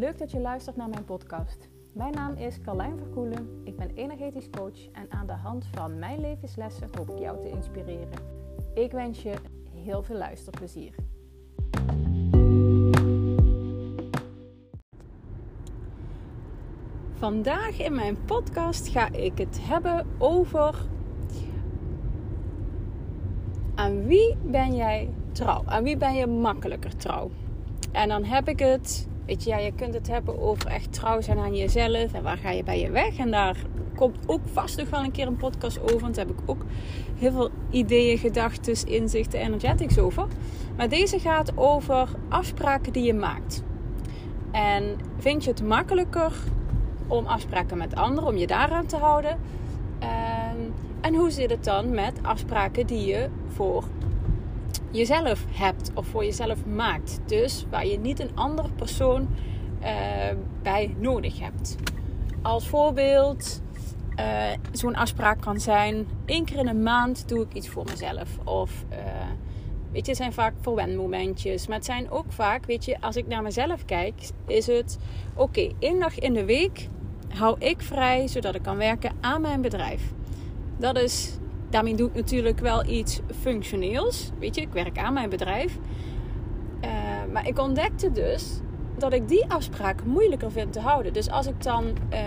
Leuk dat je luistert naar mijn podcast. Mijn naam is Carlijn Verkoelen. Ik ben energetisch coach en aan de hand van mijn levenslessen hoop ik jou te inspireren. Ik wens je heel veel luisterplezier. Vandaag in mijn podcast ga ik het hebben over aan wie ben jij trouw? Aan wie ben je makkelijker trouw? En dan heb ik het, je, ja, je kunt het hebben over echt trouw zijn aan jezelf en waar ga je bij je weg. En daar komt ook vast nog wel een keer een podcast over, want daar heb ik ook heel veel ideeën, gedachten, inzichten, energetics over. Maar deze gaat over afspraken die je maakt. En vind je het makkelijker om afspraken met anderen, om je daaraan te houden? Ehm, en hoe zit het dan met afspraken die je voor jezelf hebt of voor jezelf maakt? Dus waar je niet een andere persoon uh, bij nodig hebt. Als voorbeeld, uh, zo'n afspraak kan zijn: één keer in een maand doe ik iets voor mezelf. Of uh, weet je, zijn vaak verwendmomentjes. Maar het zijn ook vaak, weet je, als ik naar mezelf kijk, is het: oké, één dag in de week hou ik vrij zodat ik kan werken aan mijn bedrijf. Dat is, daarmee doe ik natuurlijk wel iets functioneels. Weet je, ik werk aan mijn bedrijf. Uh, maar ik ontdekte dus dat ik die afspraak moeilijker vind te houden. Dus als ik dan uh,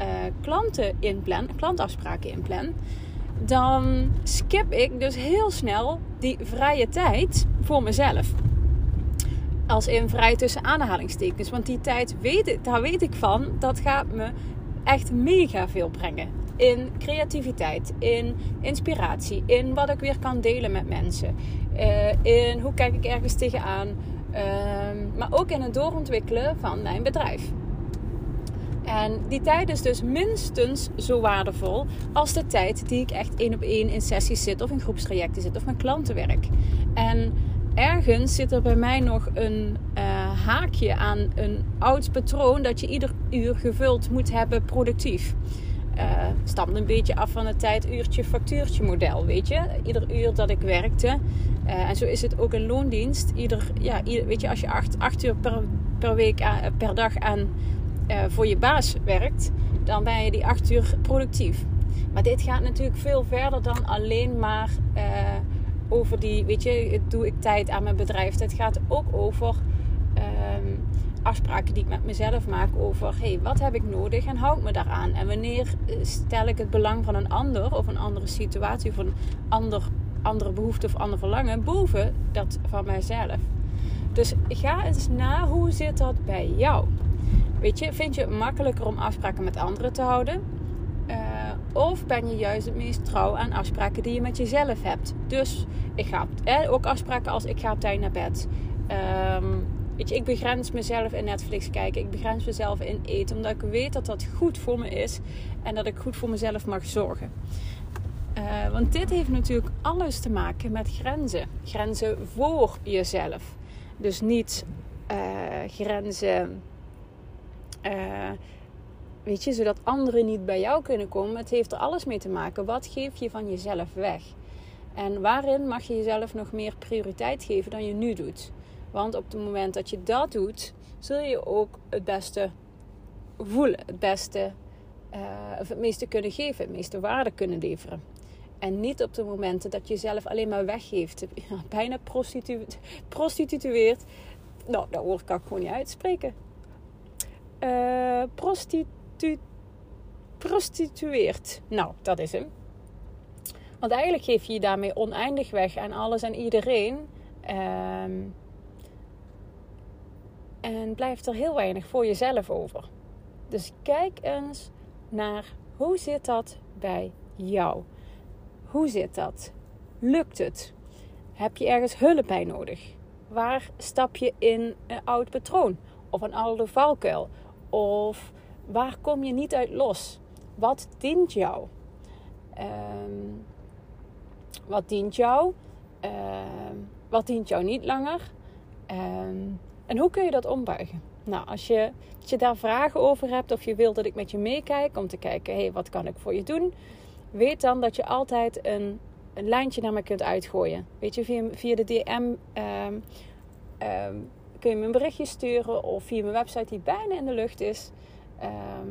uh, klanten inplan, klantafspraken inplan, dan skip ik dus heel snel die vrije tijd voor mezelf. Als in vrij tussen aanhalingstekens. Want die tijd weet daar weet ik van, dat gaat me echt mega veel brengen in creativiteit, in inspiratie, in wat ik weer kan delen met mensen, uh, in hoe kijk ik ergens tegenaan, uh, maar ook in het doorontwikkelen van mijn bedrijf. En die tijd is dus minstens zo waardevol als de tijd die ik echt één op één in sessies zit of in groepstrajecten zit of met klanten werk. En ergens zit er bij mij nog een uh, haakje aan een oud patroon dat je ieder uur gevuld moet hebben productief. Uh, stamt een beetje af van het tijd uurtje factuurtje model, weet je. Ieder uur dat ik werkte. Uh, en zo is het ook in loondienst. Ieder, ja, ieder, weet je, als je acht, uur per, per week per dag aan uh, voor je baas werkt, dan ben je die acht uur productief. Maar dit gaat natuurlijk veel verder dan alleen maar over die, weet je, doe ik tijd aan mijn bedrijf. Het gaat ook over afspraken die ik met mezelf maak over hey, wat heb ik nodig en hou ik me daaraan. En wanneer eh, stel ik het belang van een ander of een andere situatie of een ander, andere behoefte of ander verlangen boven dat van mijzelf. Dus ga eens na hoe zit dat bij jou. Weet je, vind je het makkelijker om afspraken met anderen te houden? Uh, of ben je juist het meest trouw aan afspraken die je met jezelf hebt? Dus ik ga eh, ook afspraken als ik ga op tijd naar bed. Um, Weet je, ik begrens mezelf in Netflix kijken. Ik begrens mezelf in eten. Omdat ik weet dat dat goed voor me is. En dat ik goed voor mezelf mag zorgen. Uh, want dit heeft natuurlijk alles te maken met grenzen. Grenzen voor jezelf. Dus niet uh, grenzen. Uh, weet je, zodat anderen niet bij jou kunnen komen. Het heeft er alles mee te maken. Wat geef je van jezelf weg? En waarin mag je jezelf nog meer prioriteit geven dan je nu doet? Want op het moment dat je dat doet, zul je ook het beste voelen. Het beste, uh, of het meeste kunnen geven, het meeste waarde kunnen leveren. En niet op de momenten dat je jezelf alleen maar weggeeft. Bijna prostitu prostitueert. Nou, dat woord kan ik gewoon niet uitspreken. Uh, prostitu prostitueert. Nou, dat is hem. Want eigenlijk geef je je daarmee oneindig weg aan alles en iedereen. Um, en blijft er heel weinig voor jezelf over. Dus kijk eens naar hoe zit dat bij jou? Hoe zit dat? Lukt het? Heb je ergens hulp bij nodig? Waar stap je in een oud patroon? Of een oude valkuil? Of waar kom je niet uit los? Wat dient jou? Um, wat dient jou? Um, wat dient jou niet langer? Um, en hoe kun je dat ombuigen? Nou, als je, als je daar vragen over hebt of je wilt dat ik met je meekijk om te kijken, hé, hey, wat kan ik voor je doen? Weet dan dat je altijd een, een lijntje naar me kunt uitgooien. Weet je, via, via de DM um, um, kun je me een berichtje sturen of via mijn website die bijna in de lucht is. Ehm,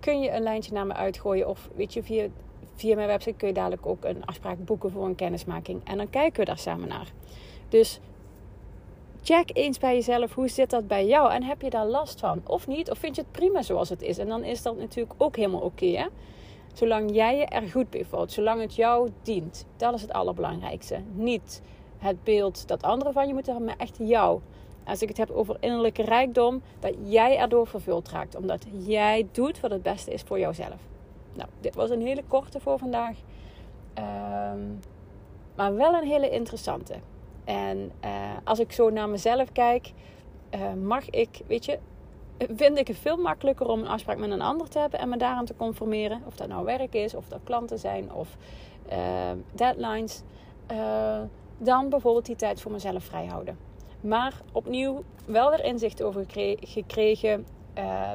kun je een lijntje naar me uitgooien. Of weet je, via, via mijn website kun je dadelijk ook een afspraak boeken voor een kennismaking. En dan kijken we daar samen naar. Dus check eens bij jezelf hoe zit dat bij jou? En heb je daar last van of niet? Of vind je het prima zoals het is? En dan is dat natuurlijk ook helemaal oké zolang jij je er goed bij voelt zolang het jou dient dat is het allerbelangrijkste. Niet het beeld dat anderen van je moeten hebben maar echt jou. Als ik het heb over innerlijke rijkdom dat jij erdoor vervuld raakt omdat jij doet wat het beste is voor jouzelf. Nou dit was een hele korte voor vandaag. Ehm, maar wel een hele interessante en uh, als ik zo naar mezelf kijk, uh, mag ik, weet je, vind ik het veel makkelijker om een afspraak met een ander te hebben en me daaraan te conformeren. Of dat nou werk is, of dat klanten zijn, of uh, deadlines. dan bijvoorbeeld die tijd voor mezelf vrijhouden. Maar opnieuw wel weer inzicht over gekregen,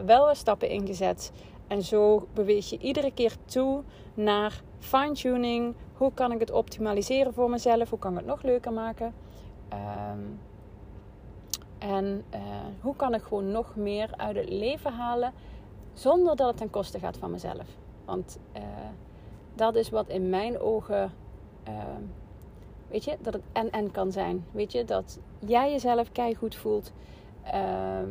wel weer stappen ingezet. En zo beweeg je iedere keer toe naar fine-tuning. Hoe kan ik het optimaliseren voor mezelf? Hoe kan ik het nog leuker maken? Ehm, en uh, hoe kan ik gewoon nog meer uit het leven halen zonder dat het ten koste gaat van mezelf? Want uh, dat is wat in mijn ogen, uh, weet je, dat het en-en kan zijn. Weet je, dat jij jezelf goed voelt. Ehm,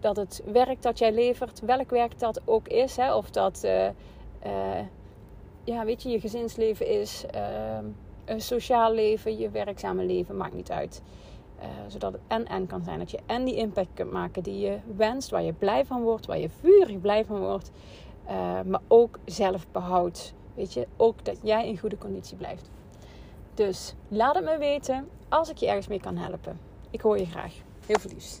dat het werk dat jij levert, welk werk dat ook is, hè, of dat uh, ja, weet je, je gezinsleven is, uh, een sociaal leven, je werkzame leven, maakt niet uit. Uh, zodat het en-en kan zijn. Dat je en die impact kunt maken die je wenst, waar je blij van wordt, waar je vurig blij van wordt. Uh, maar ook zelf behoudt. Weet je, ook dat jij in goede conditie blijft. Dus laat het me weten als ik je ergens mee kan helpen. Ik hoor je graag. Heel veel liefs.